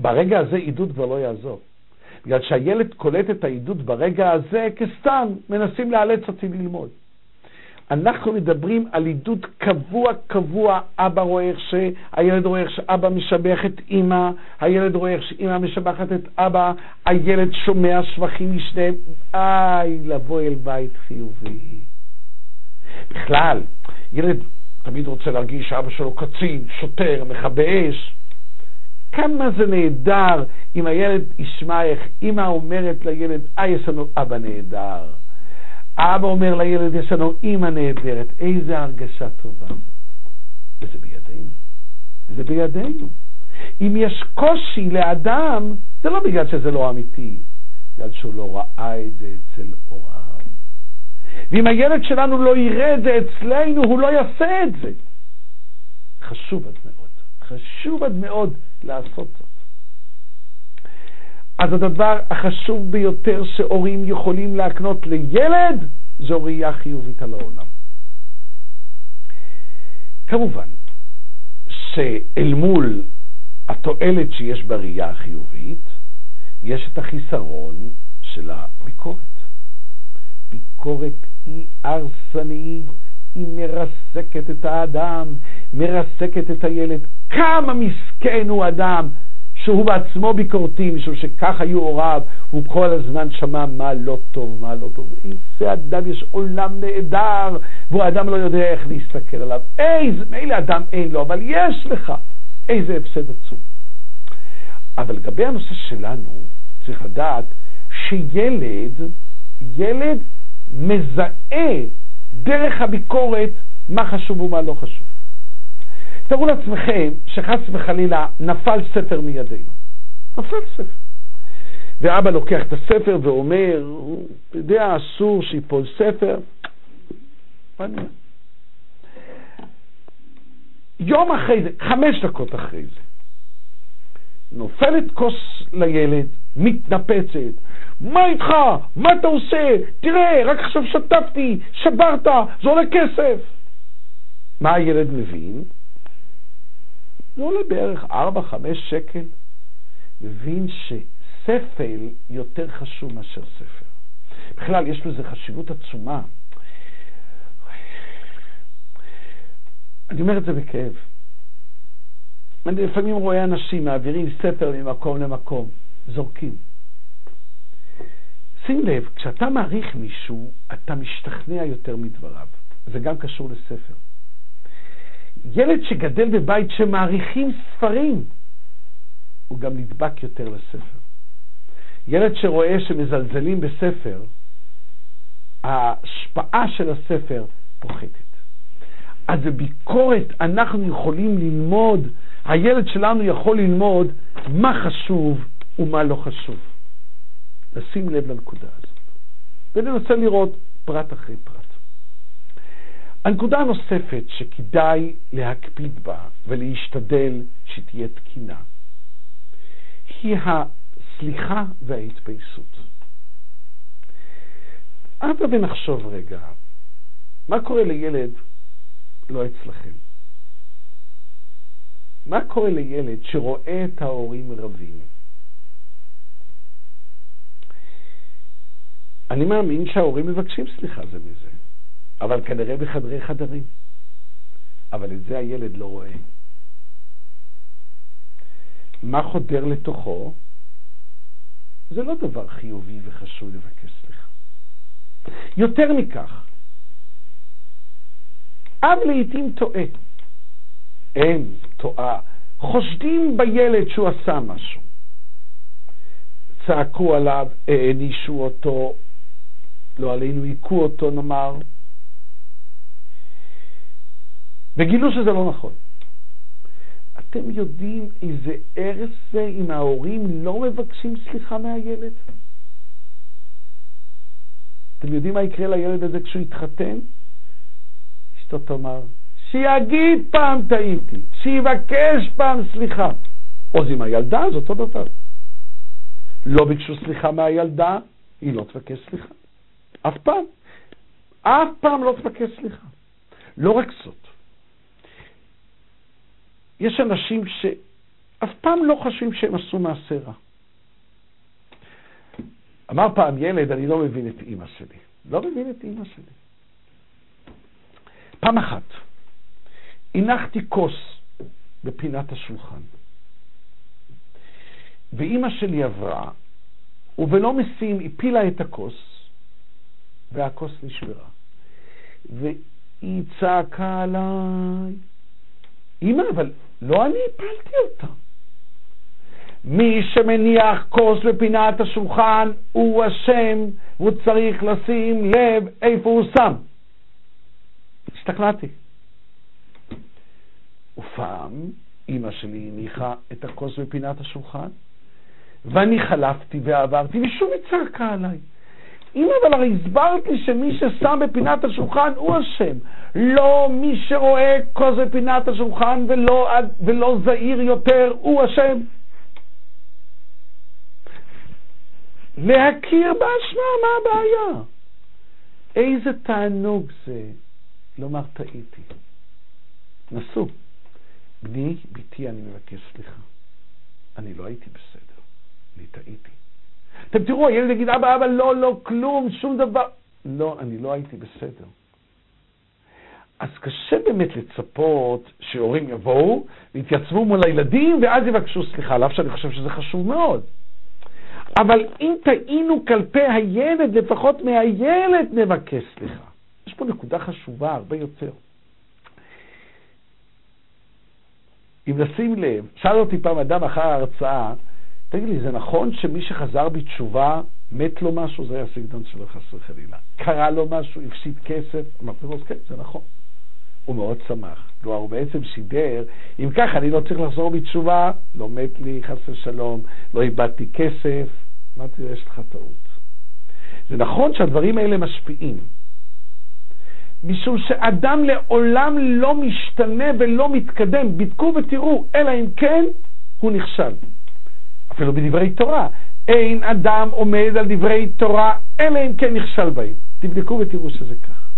ברגע הזה עידוד כבר לא יעזור. בגלל שהילד קולט את העידוד ברגע הזה כסתם, מנסים לאלץ אותי ללמוד. אנחנו מדברים על עידוד קבוע קבוע, אבא רואה איך ש... הילד רואה איך שאבא משבח את אימא, הילד רואה איך שאימא משבחת את אבא, הילד שומע שבחים משניהם, איי, לבוא אל בית חיובי. בכלל, ילד תמיד רוצה להרגיש שאבא שלו קצין, שוטר, מכבה אש. כמה זה נהדר אם הילד ישמע איך אימא אומרת לילד, אה, יש לנו אבא נהדר. אבא אומר לילד, יש לנו אימא נהדרת. איזה הרגשה טובה. וזה בידינו. זה בידינו. אם יש קושי לאדם, זה לא בגלל שזה לא אמיתי, בגלל שהוא לא ראה את זה אצל הוריו. ואם הילד שלנו לא יראה את זה אצלנו, הוא לא יעשה את זה. חשוב עד מאוד, חשוב עד מאוד לעשות זאת. אז הדבר החשוב ביותר שהורים יכולים להקנות לילד זו ראייה חיובית על העולם. כמובן שאל מול התועלת שיש בראייה החיובית, יש את החיסרון של הביקורת. ביקורת היא הרסנית, היא מרסקת את האדם, מרסקת את הילד. כמה מסכן הוא אדם שהוא בעצמו ביקורתי, משום שכך היו הוריו, הוא כל הזמן שמע מה לא טוב, מה לא טוב. איזה אדם, יש עולם נהדר, והוא אדם לא יודע איך להסתכל עליו. איזה, מילא אדם אין לו, אבל יש לך. איזה הפסד עצום. אבל לגבי הנושא שלנו, צריך לדעת שילד, ילד מזהה דרך הביקורת מה חשוב ומה לא חשוב. תארו לעצמכם שחס וחלילה נפל ספר מידינו. נפל ספר. ואבא לוקח את הספר ואומר, אתה יודע, אסור שיפול ספר. יום אחרי זה, חמש דקות אחרי זה, נופלת כוס לילד, מתנפצת, מה איתך? מה אתה עושה? תראה, רק עכשיו שטפתי, שברת, זה עולה כסף. מה הילד מבין? זה עולה בערך 4-5 שקל. מבין שספל יותר חשוב מאשר ספר. בכלל, יש לזה חשיבות עצומה. אני אומר את זה בכאב. אני לפעמים רואה אנשים מעבירים ספר ממקום למקום, זורקים. שים לב, כשאתה מעריך מישהו, אתה משתכנע יותר מדבריו. זה גם קשור לספר. ילד שגדל בבית שמעריכים ספרים, הוא גם נדבק יותר לספר. ילד שרואה שמזלזלים בספר, ההשפעה של הספר פוחתת. אז בביקורת אנחנו יכולים ללמוד, הילד שלנו יכול ללמוד מה חשוב ומה לא חשוב. לשים לב לנקודה הזאת, וננסה לראות פרט אחרי פרט. הנקודה הנוספת שכדאי להקפיד בה ולהשתדל שתהיה תקינה, היא הסליחה וההתפייסות. אבא ונחשוב רגע, מה קורה לילד לא אצלכם? מה קורה לילד שרואה את ההורים רבים? אני מאמין שההורים מבקשים סליחה זה מזה, אבל כנראה בחדרי חדרים. אבל את זה הילד לא רואה. מה חודר לתוכו? זה לא דבר חיובי וחשוב לבקש סליחה. יותר מכך, אב לעיתים טועה. הם טועה. חושדים בילד שהוא עשה משהו. צעקו עליו, הענישו אותו, לא עלינו, היכו אותו נאמר, וגילו שזה לא נכון. אתם יודעים איזה הרס זה אם ההורים לא מבקשים סליחה מהילד? אתם יודעים מה יקרה לילד הזה כשהוא יתחתן? אשתו תאמר, שיגיד פעם טעיתי, שיבקש פעם סליחה. או זה עם הילדה, זה אותו דבר. לא ביקשו סליחה מהילדה, היא לא תבקש סליחה. אף פעם. אף פעם לא תבקש סליחה. לא רק זאת. יש אנשים שאף פעם לא חושבים שהם עשו מעשה רע. אמר פעם ילד, אני לא מבין את אימא שלי. לא מבין את אימא שלי. פעם אחת הנחתי כוס בפינת השולחן, ואימא שלי עברה, ובלא משים הפילה את הכוס, והכוס נשברה. והיא צעקה עליי, אמא, אבל לא אני הפלתי אותה. מי שמניח כוס בפינת השולחן הוא אשם, הוא צריך לשים לב איפה הוא שם. השתכנעתי. ופעם אימא שלי הניחה את הכוס בפינת השולחן, ואני חלפתי ועברתי, ושוב היא צעקה עליי. אמא, אבל הרי הסברת לי שמי ששם בפינת השולחן הוא אשם. לא מי שרואה כוס בפינת השולחן ולא, ולא זהיר יותר הוא אשם. להכיר באשמה, מה הבעיה? איזה תענוג זה לומר טעיתי. נסו. בני, ביתי, אני מבקש סליחה. אני לא הייתי בסדר, אני טעיתי. אתם תראו, הילד יגיד, אבא, אבא, לא, לא, כלום, שום דבר. לא, אני לא הייתי בסדר. אז קשה באמת לצפות שהורים יבואו ויתייצבו מול הילדים ואז יבקשו סליחה, על אף שאני חושב שזה חשוב מאוד. אבל אם טעינו כלפי הילד, לפחות מהילד נבקש סליחה. יש פה נקודה חשובה הרבה יותר. אם נשים לב, שאל אותי פעם אדם אחר ההרצאה, תגיד לי, זה נכון שמי שחזר בתשובה, מת לו משהו? זה היה הסגנון שלו חס וחלילה. קרה לו משהו, הפסיד כסף? אמרתי לו, כן, זה נכון. הוא מאוד שמח. כלומר, הוא בעצם שידר, אם ככה, אני לא צריך לחזור בתשובה, לא מת לי, חס ושלום, לא איבדתי כסף. אמרתי לו, יש לך טעות. זה נכון שהדברים האלה משפיעים, משום שאדם לעולם לא משתנה ולא מתקדם. בדקו ותראו, אלא אם כן הוא נכשל. אפילו בדברי תורה, אין אדם עומד על דברי תורה, אלא אם כן נכשל בהם. תבדקו ותראו שזה כך.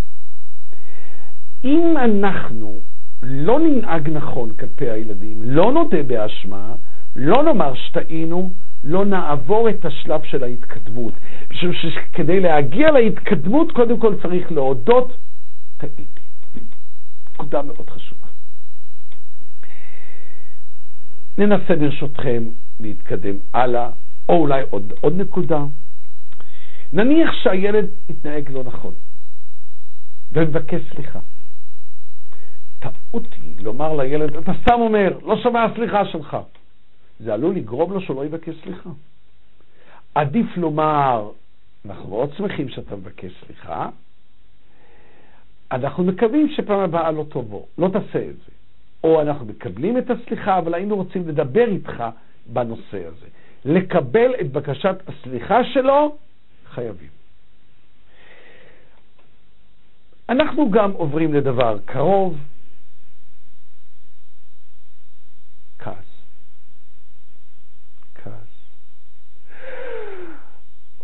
אם אנחנו לא ננהג נכון כלפי הילדים, לא נודה באשמה, לא נאמר שטעינו, לא נעבור את השלב של ההתקדמות. משום שכדי להגיע להתקדמות, קודם כל צריך להודות, טעיתי. נקודה מאוד חשובה. ננסה ברשותכם להתקדם הלאה, או אולי עוד, עוד נקודה. נניח שהילד התנהג לא נכון, ומבקש סליחה. טעות היא לומר לילד, אתה סתם אומר, לא שומע סליחה שלך. זה עלול לגרום לו שהוא לא יבקש סליחה. עדיף לומר, אנחנו מאוד שמחים שאתה מבקש סליחה, אנחנו מקווים שפעם הבאה לא תבוא, לא תעשה את זה. או אנחנו מקבלים את הסליחה, אבל היינו רוצים לדבר איתך בנושא הזה. לקבל את בקשת הסליחה שלו, חייבים. אנחנו גם עוברים לדבר קרוב,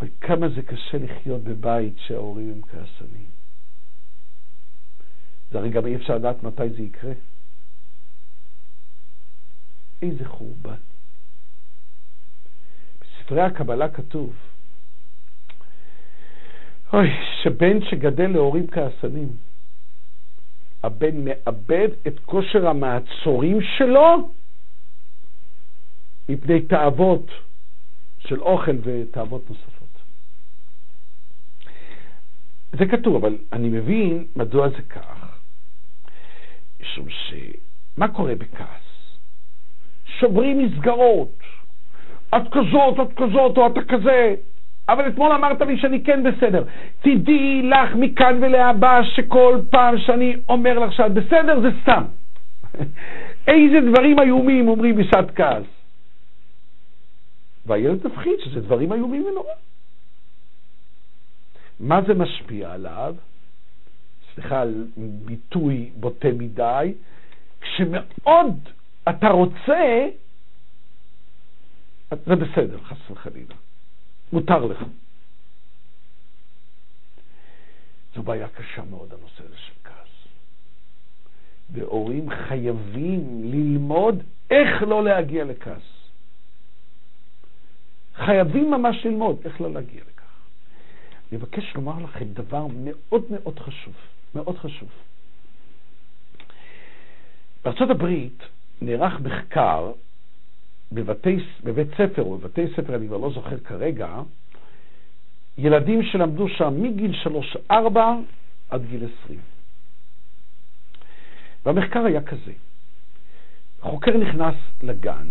אוי, כמה זה קשה לחיות בבית שההורים הם כעסנים. זה הרי גם אי אפשר לדעת מתי זה יקרה. איזה חורבן. בספרי הקבלה כתוב, אוי, שבן שגדל להורים כעסנים, הבן מאבד את כושר המעצורים שלו מפני תאוות של אוכל ותאוות נוספות. זה כתוב, אבל אני מבין מדוע זה כך. משום ש... מה קורה בכעס? שוברים מסגרות. את כזאת, את כזאת, או אתה כזה. אבל אתמול אמרת לי שאני כן בסדר. תדעי לך מכאן ולהבא שכל פעם שאני אומר לך שאת בסדר זה סתם. איזה דברים איומים אומרים בשעת כעס. והילד מפחיד שזה דברים איומים ונורא. מה זה משפיע עליו? סליחה על ביטוי בוטה מדי, כשמאוד אתה רוצה, זה בסדר, חס וחלילה. מותר לך. זו בעיה קשה מאוד, הנושא הזה של כעס. והורים חייבים ללמוד איך לא להגיע לכעס. חייבים ממש ללמוד איך לא להגיע לכעס. אני מבקש לומר לכם דבר מאוד מאוד חשוב, מאוד חשוב. בארצות הברית נערך מחקר בבתי, בבית ספר או בבתי ספר, אני כבר לא זוכר כרגע, ילדים שלמדו שם מגיל 3-4 עד גיל 20. והמחקר היה כזה, חוקר נכנס לגן,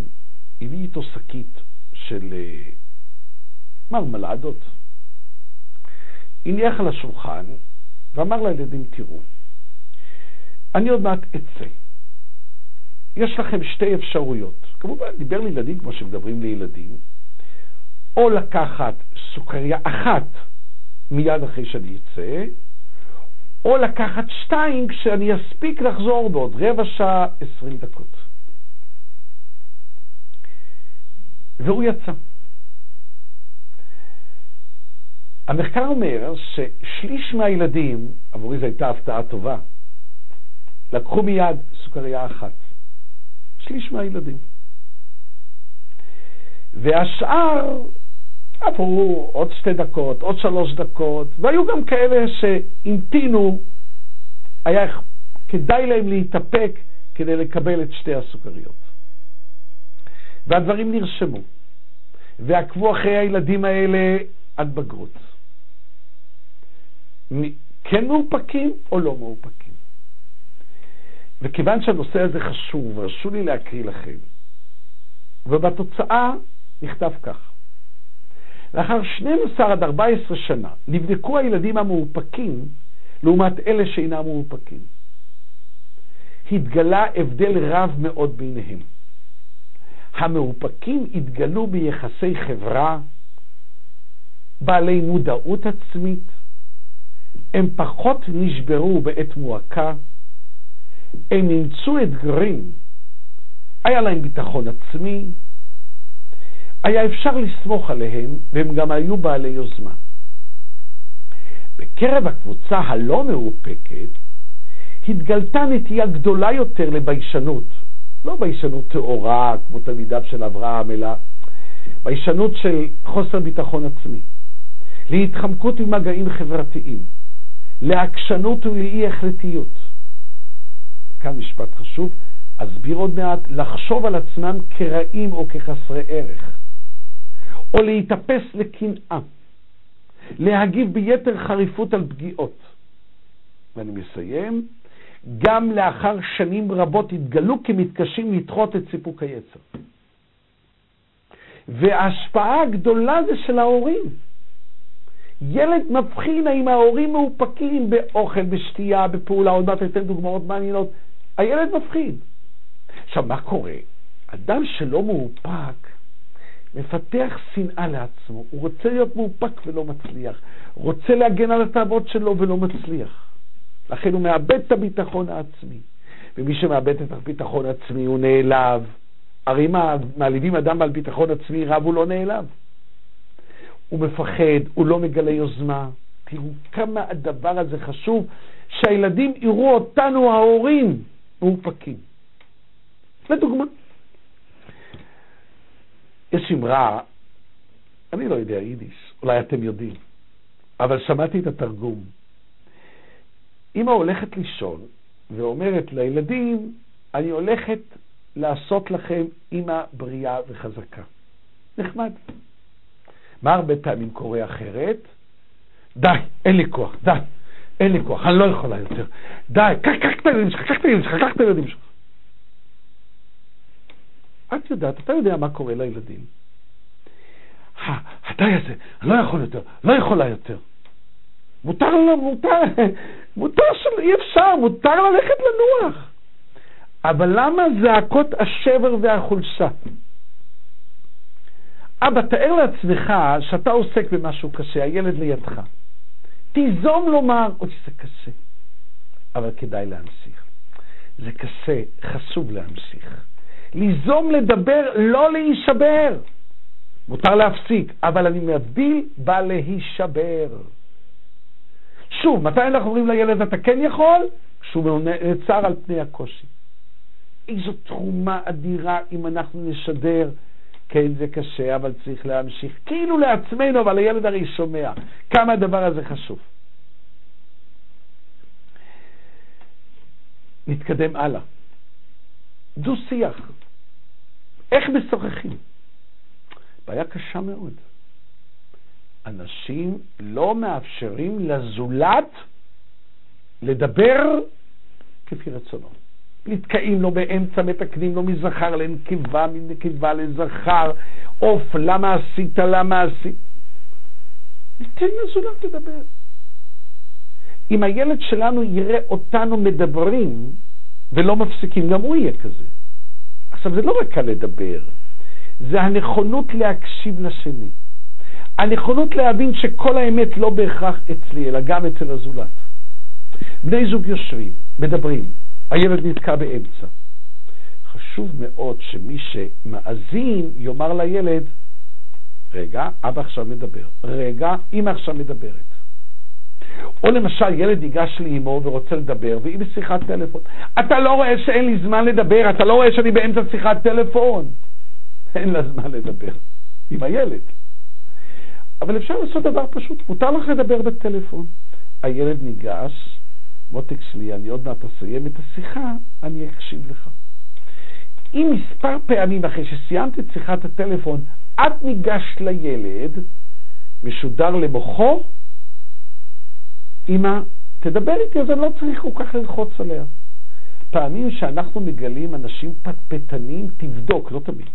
הביא איתו שקית של אה, מרמלדות, הניח על השולחן ואמר לילדים, תראו, אני עוד מעט אצא. יש לכם שתי אפשרויות. כמובן, דיבר לילדים כמו שמדברים לילדים, או לקחת סוכריה אחת מיד אחרי שאני אצא, או לקחת שתיים כשאני אספיק לחזור בעוד רבע שעה, עשרים דקות. והוא יצא. המחקר אומר ששליש מהילדים, עבורי זו הייתה הפתעה טובה, לקחו מיד סוכריה אחת. שליש מהילדים. והשאר עברו עוד שתי דקות, עוד שלוש דקות, והיו גם כאלה שהמתינו, היה כדאי להם להתאפק כדי לקבל את שתי הסוכריות. והדברים נרשמו, ועקבו אחרי הילדים האלה עד בגרות. כן מאופקים או לא מאופקים. וכיוון שהנושא הזה חשוב, הרשו לי להקריא לכם, ובתוצאה נכתב כך: לאחר 12 עד 14 שנה נבדקו הילדים המאופקים לעומת אלה שאינם מאופקים. התגלה הבדל רב מאוד ביניהם. המאופקים התגלו ביחסי חברה, בעלי מודעות עצמית, הם פחות נשברו בעת מועקה, הם אימצו אתגרים, היה להם ביטחון עצמי, היה אפשר לסמוך עליהם, והם גם היו בעלי יוזמה. בקרב הקבוצה הלא מאופקת, התגלתה נטייה גדולה יותר לביישנות. לא ביישנות טהורה, כמו תלמידיו של אברהם, אלא ביישנות של חוסר ביטחון עצמי, להתחמקות ממגעים חברתיים, לעקשנות ולאי החלטיות. כאן משפט חשוב, אסביר עוד מעט, לחשוב על עצמם כרעים או כחסרי ערך, או להיתפס לקנאה, להגיב ביתר חריפות על פגיעות. ואני מסיים, גם לאחר שנים רבות התגלו כמתקשים לדחות את סיפוק היצר. וההשפעה הגדולה זה של ההורים. ילד מבחין האם ההורים מאופקים באוכל, בשתייה, בפעולה, עוד מעט אתן דוגמאות מעניינות. הילד מבחין. עכשיו, מה קורה? אדם שלא מאופק מפתח שנאה לעצמו. הוא רוצה להיות מאופק ולא מצליח. רוצה להגן על התאוות שלו ולא מצליח. לכן הוא מאבד את הביטחון העצמי. ומי שמאבד את הביטחון העצמי הוא נעלב. הרי מה, מעליבים אדם בעל ביטחון עצמי רב הוא לא נעלב. הוא מפחד, הוא לא מגלה יוזמה. תראו כמה הדבר הזה חשוב, שהילדים יראו אותנו ההורים מאופקים. לדוגמה, יש אמרה, אני לא יודע יידיש, אולי אתם יודעים, אבל שמעתי את התרגום. אמא הולכת לישון ואומרת לילדים, אני הולכת לעשות לכם אמא בריאה וחזקה. נחמד. מה הרבה פעמים קורה אחרת? די, אין לי כוח, די, אין לי כוח, אני לא יכולה יותר. די, קח, את הילדים שלך, קח את הילדים שלך, קח את הילדים שלך. את יודעת, אתה יודע מה קורה לילדים. הדי הזה, לא יכול יותר, לא יכולה יותר. מותר, מותר, מותר שאי אפשר, מותר ללכת לנוח. אבל למה זעקות השבר והחולשה? אבא, תאר לעצמך שאתה עוסק במשהו קשה, הילד לידך. תיזום לומר, אוי, זה קשה, אבל כדאי להמשיך. זה קשה, חשוב להמשיך. ליזום לדבר, לא להישבר. מותר להפסיק, אבל אני מבדיל בלהישבר. שוב, מתי אנחנו אומרים לילד אתה כן יכול? כשהוא נעצר על פני הקושי. איזו תרומה אדירה אם אנחנו נשדר, כן זה קשה, אבל צריך להמשיך, כאילו לעצמנו, אבל הילד הרי שומע כמה הדבר הזה חשוב. נתקדם הלאה. דו-שיח. איך משוחחים? בעיה קשה מאוד. אנשים לא מאפשרים לזולת לדבר כפי רצונו. נתקעים לו באמצע, מתקנים לו מזכר לנקבה, מנקבה לזכר, עוף, למה עשית, למה עשית. ניתן לזולת לדבר. אם הילד שלנו יראה אותנו מדברים ולא מפסיקים, גם הוא יהיה כזה. עכשיו, זה לא רק הלדבר, זה הנכונות להקשיב לשני. הנכונות להבין שכל האמת לא בהכרח אצלי, אלא גם אצל הזולת. בני זוג יושבים, מדברים, הילד נתקע באמצע. חשוב מאוד שמי שמאזין יאמר לילד, רגע, אבא עכשיו מדבר, רגע, אמא עכשיו מדברת. או למשל, ילד ניגש לאמו ורוצה לדבר, והיא בשיחת טלפון. אתה לא רואה שאין לי זמן לדבר, אתה לא רואה שאני באמצע שיחת טלפון. אין לה זמן לדבר עם הילד. אבל אפשר לעשות דבר פשוט, מותר לך לדבר בטלפון. הילד ניגש, מותק שלי, אני עוד מעט אסיים את השיחה, אני אקשיב לך. אם מספר פעמים אחרי שסיימת את שיחת הטלפון, את ניגשת לילד, משודר למוחו, אמא, תדבר איתי, אז אני לא צריך כל כך ללחוץ עליה. פעמים שאנחנו מגלים אנשים פטפטנים, תבדוק, לא תמיד.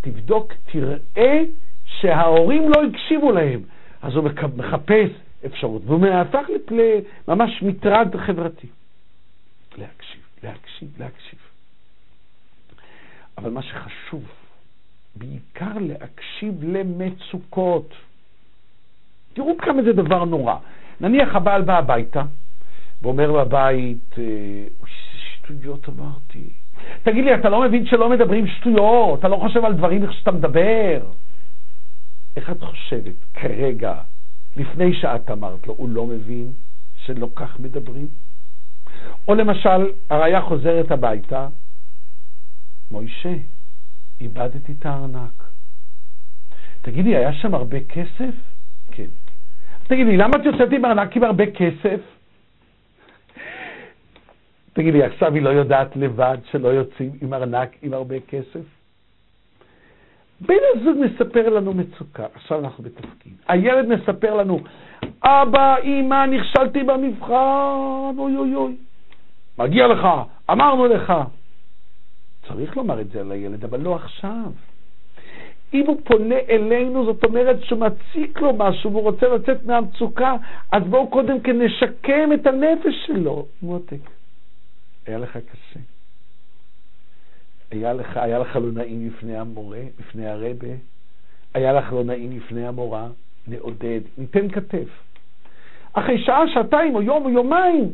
תבדוק, תראה שההורים לא הקשיבו להם. אז הוא מחפש אפשרות, והוא הפך לממש מטרד חברתי. להקשיב, להקשיב, להקשיב. אבל מה שחשוב, בעיקר להקשיב למצוקות. תראו כמה זה דבר נורא. נניח הבעל בא הביתה, ואומר בבית, איזה שטויות אמרתי, תגיד לי, אתה לא מבין שלא מדברים שטויות? אתה לא חושב על דברים איך שאתה מדבר? איך את חושבת כרגע, לפני שאת אמרת לו, הוא לא מבין שלא כך מדברים? או למשל, הרעיה חוזרת הביתה, מוישה, איבדתי את הארנק. תגידי, היה שם הרבה כסף? כן. תגידי, למה את יוצאת עם ארנק עם הרבה כסף? תגידי, עכשיו היא לא יודעת לבד שלא יוצאים עם ארנק עם הרבה כסף? בן הזוג מספר לנו מצוקה, עכשיו אנחנו בתפקיד. הילד מספר לנו, אבא, אמא, נכשלתי במבחן, אוי אוי אוי. מגיע לך, אמרנו לך. צריך לומר את זה לילד, אבל לא עכשיו. אם הוא פונה אלינו, זאת אומרת שמציק לו משהו והוא רוצה לצאת מהמצוקה, אז בואו קודם כן נשקם את הנפש שלו. מותק, היה לך קשה. היה לך, היה לך לא נעים לפני המורה, לפני הרבה, היה לך לא נעים לפני המורה, נעודד, ניתן כתף. אחרי שעה, שעתיים או יום או יומיים,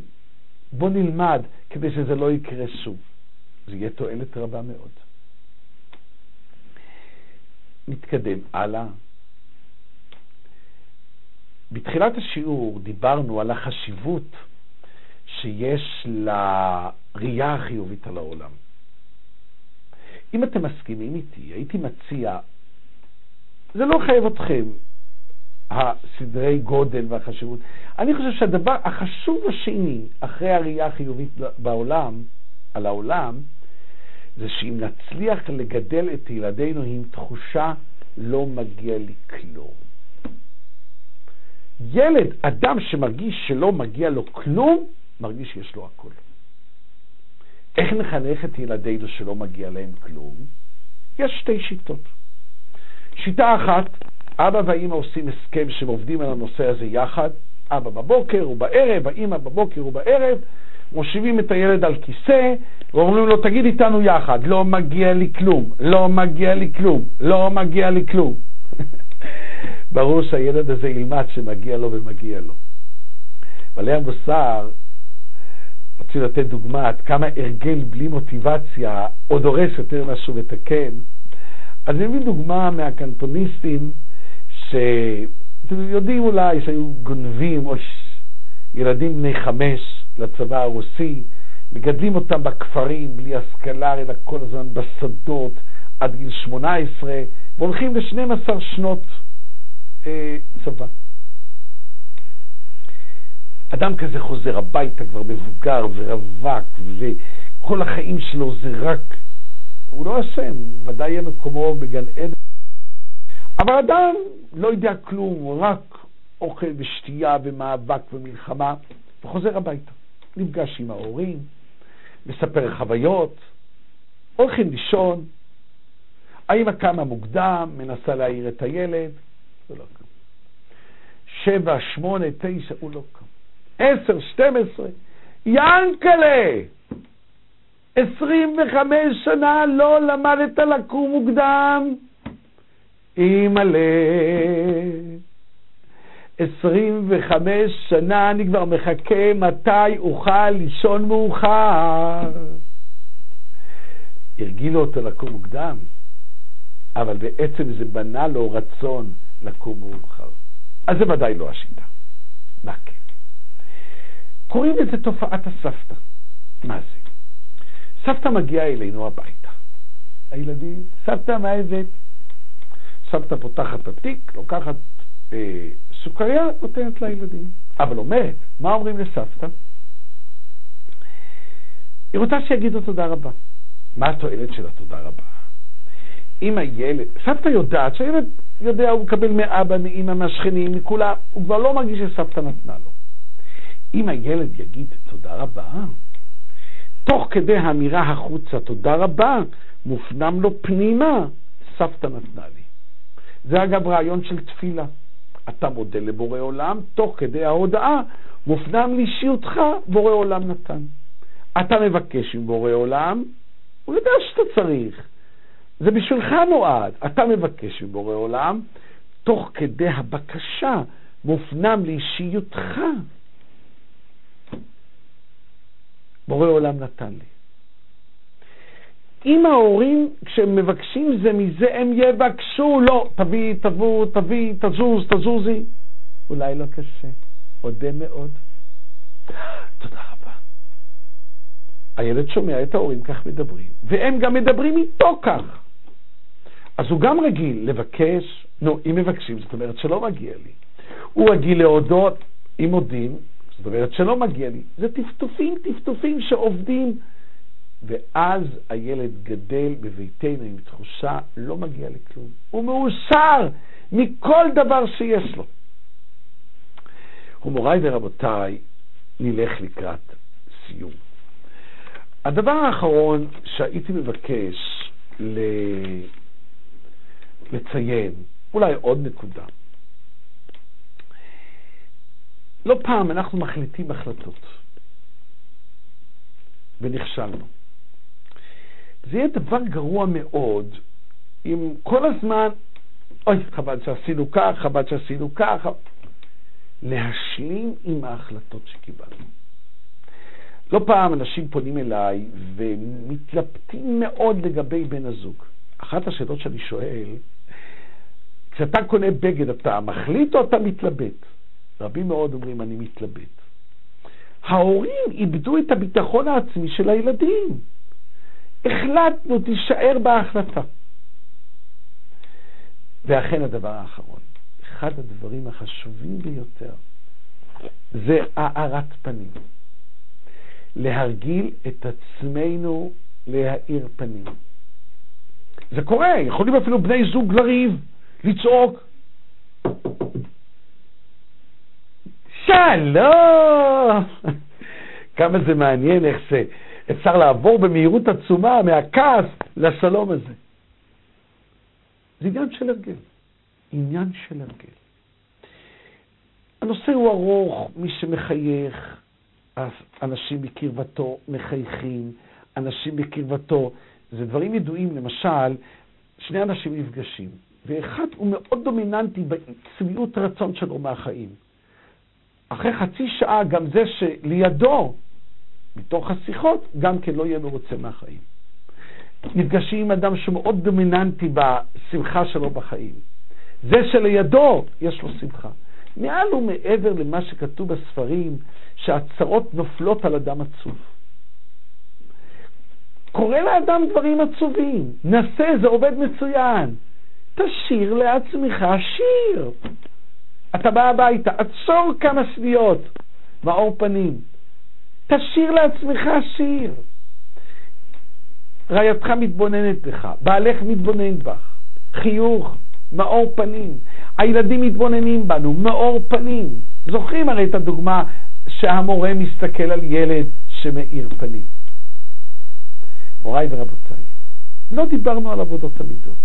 בוא נלמד כדי שזה לא יקרה שוב. זה יהיה תועלת רבה מאוד. נתקדם הלאה. בתחילת השיעור דיברנו על החשיבות שיש לראייה החיובית על העולם. אם אתם מסכימים איתי, הייתי מציע, זה לא חייב אתכם, הסדרי גודל והחשיבות. אני חושב שהדבר החשוב השני, אחרי הראייה החיובית בעולם, על העולם, זה שאם נצליח לגדל את ילדינו עם תחושה לא מגיע לי כלום. ילד, אדם שמרגיש שלא מגיע לו כלום, מרגיש שיש לו הכל. איך נחנך את ילדינו שלא מגיע להם כלום? יש שתי שיטות. שיטה אחת, אבא והאימא עושים הסכם שהם עובדים על הנושא הזה יחד, אבא בבוקר ובערב, האימא בבוקר ובערב, מושיבים את הילד על כיסא ואומרים לו, תגיד איתנו יחד, לא מגיע לי כלום, לא מגיע לי כלום, לא מגיע לי כלום. ברור שהילד הזה ילמד שמגיע לו ומגיע לו. בעלי המוסר רצו לתת דוגמה עד כמה הרגל בלי מוטיבציה עוד הורס יותר משהו מתקן. אז אני מביא דוגמה מהקנטוניסטים, שאתם יודעים אולי שהיו גונבים או ילדים בני חמש לצבא הרוסי, מגדלים אותם בכפרים בלי השכלה, אלא כל הזמן בשדות עד גיל 18, והולכים ל-12 שנות אה, צבא. אדם כזה חוזר הביתה כבר מבוגר ורווק, וכל החיים שלו זה רק, הוא לא אשם, ודאי יהיה מקומו בגן עדן. אבל אדם לא יודע כלום, רק אוכל ושתייה ומאבק ומלחמה, וחוזר הביתה. נפגש עם ההורים, מספר חוויות, הולכים לישון, האמא קמה מוקדם, מנסה להעיר את הילד, זה לא קם. שבע, שמונה, תשע, הוא לא קם. עשר, שתים עשרה, ינקלה! עשרים וחמש שנה לא למדת לקום מוקדם. אימא'לה, עשרים וחמש שנה אני כבר מחכה מתי אוכל לישון מאוחר. הרגילו אותו לקום מוקדם, אבל בעצם זה בנה לו רצון לקום מאוחר. אז זה ודאי לא השיטה. מה כן? קוראים לזה תופעת הסבתא. מה זה? סבתא מגיעה אלינו הביתה. הילדים, סבתא, מה הבאת? סבתא פותחת את התיק, לוקחת אה, סוכריה, נותנת לילדים. אבל אומרת, מה אומרים לסבתא? היא רוצה שיגידו תודה רבה. מה התועלת של התודה רבה? אם הילד, סבתא יודעת שהילד יודע, הוא מקבל מאבא, מאמא, מהשכנים, מכולם, הוא כבר לא מרגיש שסבתא נתנה לו. אם הילד יגיד תודה רבה, תוך כדי האמירה החוצה תודה רבה, מופנם לו פנימה, סבתא נתנה לי. זה אגב רעיון של תפילה. אתה מודה לבורא עולם, תוך כדי ההודעה מופנם לאישיותך, בורא עולם נתן. אתה מבקש עם בורא עולם, הוא יודע שאתה צריך. זה בשבילך נועד. אתה מבקש עם בורא עולם, תוך כדי הבקשה מופנם לאישיותך. בורא עולם נתן לי. אם ההורים, כשהם מבקשים זה מזה, הם יבקשו, לא, תביא, תבוא, תביא, תזוז, תזוזי. אולי לא קשה, אודה מאוד. תודה רבה. הילד שומע את ההורים כך מדברים, והם גם מדברים איתו כך. אז הוא גם רגיל לבקש, נו, אם מבקשים, זאת אומרת שלא מגיע לי. הוא רגיל להודות, אם מודים, זאת אומרת שלא מגיע לי. זה טפטופים, טפטופים שעובדים, ואז הילד גדל בביתנו עם תחושה, לא מגיע לי כלום. הוא מאושר מכל דבר שיש לו. ומוריי ורבותיי, נלך לקראת סיום. הדבר האחרון שהייתי מבקש ל... לציין, אולי עוד נקודה. לא פעם אנחנו מחליטים החלטות ונכשלנו. זה יהיה דבר גרוע מאוד אם כל הזמן, אוי, חבל שעשינו כך, חבל שעשינו כך, להשלים עם ההחלטות שקיבלנו. לא פעם אנשים פונים אליי ומתלבטים מאוד לגבי בן הזוג. אחת השאלות שאני שואל, כשאתה קונה בגד, אתה מחליט או אתה מתלבט? רבים מאוד אומרים, אני מתלבט. ההורים איבדו את הביטחון העצמי של הילדים. החלטנו, תישאר בהחלטה. ואכן הדבר האחרון, אחד הדברים החשובים ביותר זה הארת פנים. להרגיל את עצמנו להאיר פנים. זה קורה, יכולים אפילו בני זוג לריב, לצעוק. שלום! כמה זה מעניין איך זה אפשר לעבור במהירות עצומה מהכעס לשלום הזה. זה עניין של הרגל. עניין של הרגל. הנושא הוא ארוך, מי שמחייך, אנשים בקרבתו מחייכים, אנשים בקרבתו, זה דברים ידועים, למשל, שני אנשים נפגשים, ואחד הוא מאוד דומיננטי בצביעות רצון שלו מהחיים. אחרי חצי שעה גם זה שלידו, מתוך השיחות, גם כן לא יהיה מרוצה מהחיים. נפגשים עם אדם שמאוד דומיננטי בשמחה שלו בחיים. זה שלידו יש לו שמחה. מעל ומעבר למה שכתוב בספרים, שהצרות נופלות על אדם עצוב. קורה לאדם דברים עצובים, נסה, זה עובד מצוין. תשאיר לעצמך שיר. אתה בא הביתה, עצור כמה שניות, מאור פנים. תשאיר לעצמך שיר. רעייתך מתבוננת בך, בעלך מתבונן בך, חיוך, מאור פנים. הילדים מתבוננים בנו, מאור פנים. זוכרים הרי את הדוגמה שהמורה מסתכל על ילד שמאיר פנים. מוריי ורבותיי, לא דיברנו על עבודות המידות,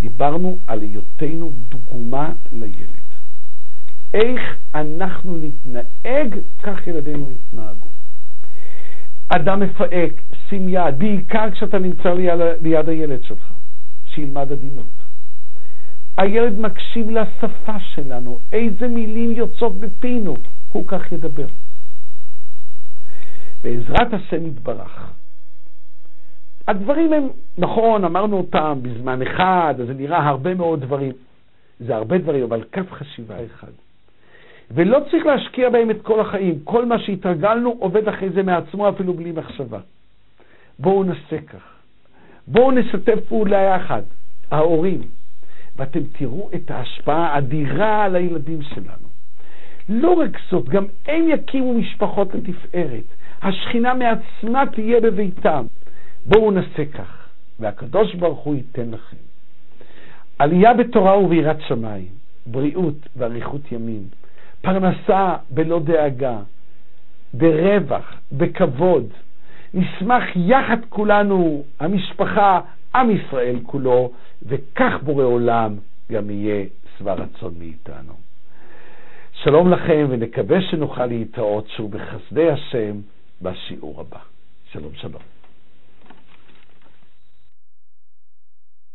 דיברנו על היותנו דוגמה לילד. איך אנחנו נתנהג, כך ילדינו יתנהגו. אדם מפהק, שים יד, בעיקר כשאתה נמצא ליד, ליד הילד שלך, שילמד עדינות. הילד מקשיב לשפה שלנו, איזה מילים יוצאות בפינו, הוא כך ידבר. בעזרת השם יתברך. הדברים הם, נכון, אמרנו אותם בזמן אחד, אז זה נראה הרבה מאוד דברים. זה הרבה דברים, אבל קו חשיבה אחד. ולא צריך להשקיע בהם את כל החיים. כל מה שהתרגלנו עובד אחרי זה מעצמו אפילו בלי מחשבה. בואו נעשה כך. בואו נשתף פעולה יחד, ההורים, ואתם תראו את ההשפעה האדירה על הילדים שלנו. לא רק זאת, גם הם יקימו משפחות לתפארת. השכינה מעצמה תהיה בביתם. בואו נעשה כך, והקדוש ברוך הוא ייתן לכם. עלייה בתורה וביראת שמיים, בריאות ואריכות ימים, פרנסה בלא דאגה, ברווח, בכבוד. נשמח יחד כולנו, המשפחה, עם ישראל כולו, וכך בורא עולם גם יהיה שבע רצון מאיתנו. שלום לכם, ונקווה שנוכל להתראות שוב בחסדי השם בשיעור הבא. שלום שלום.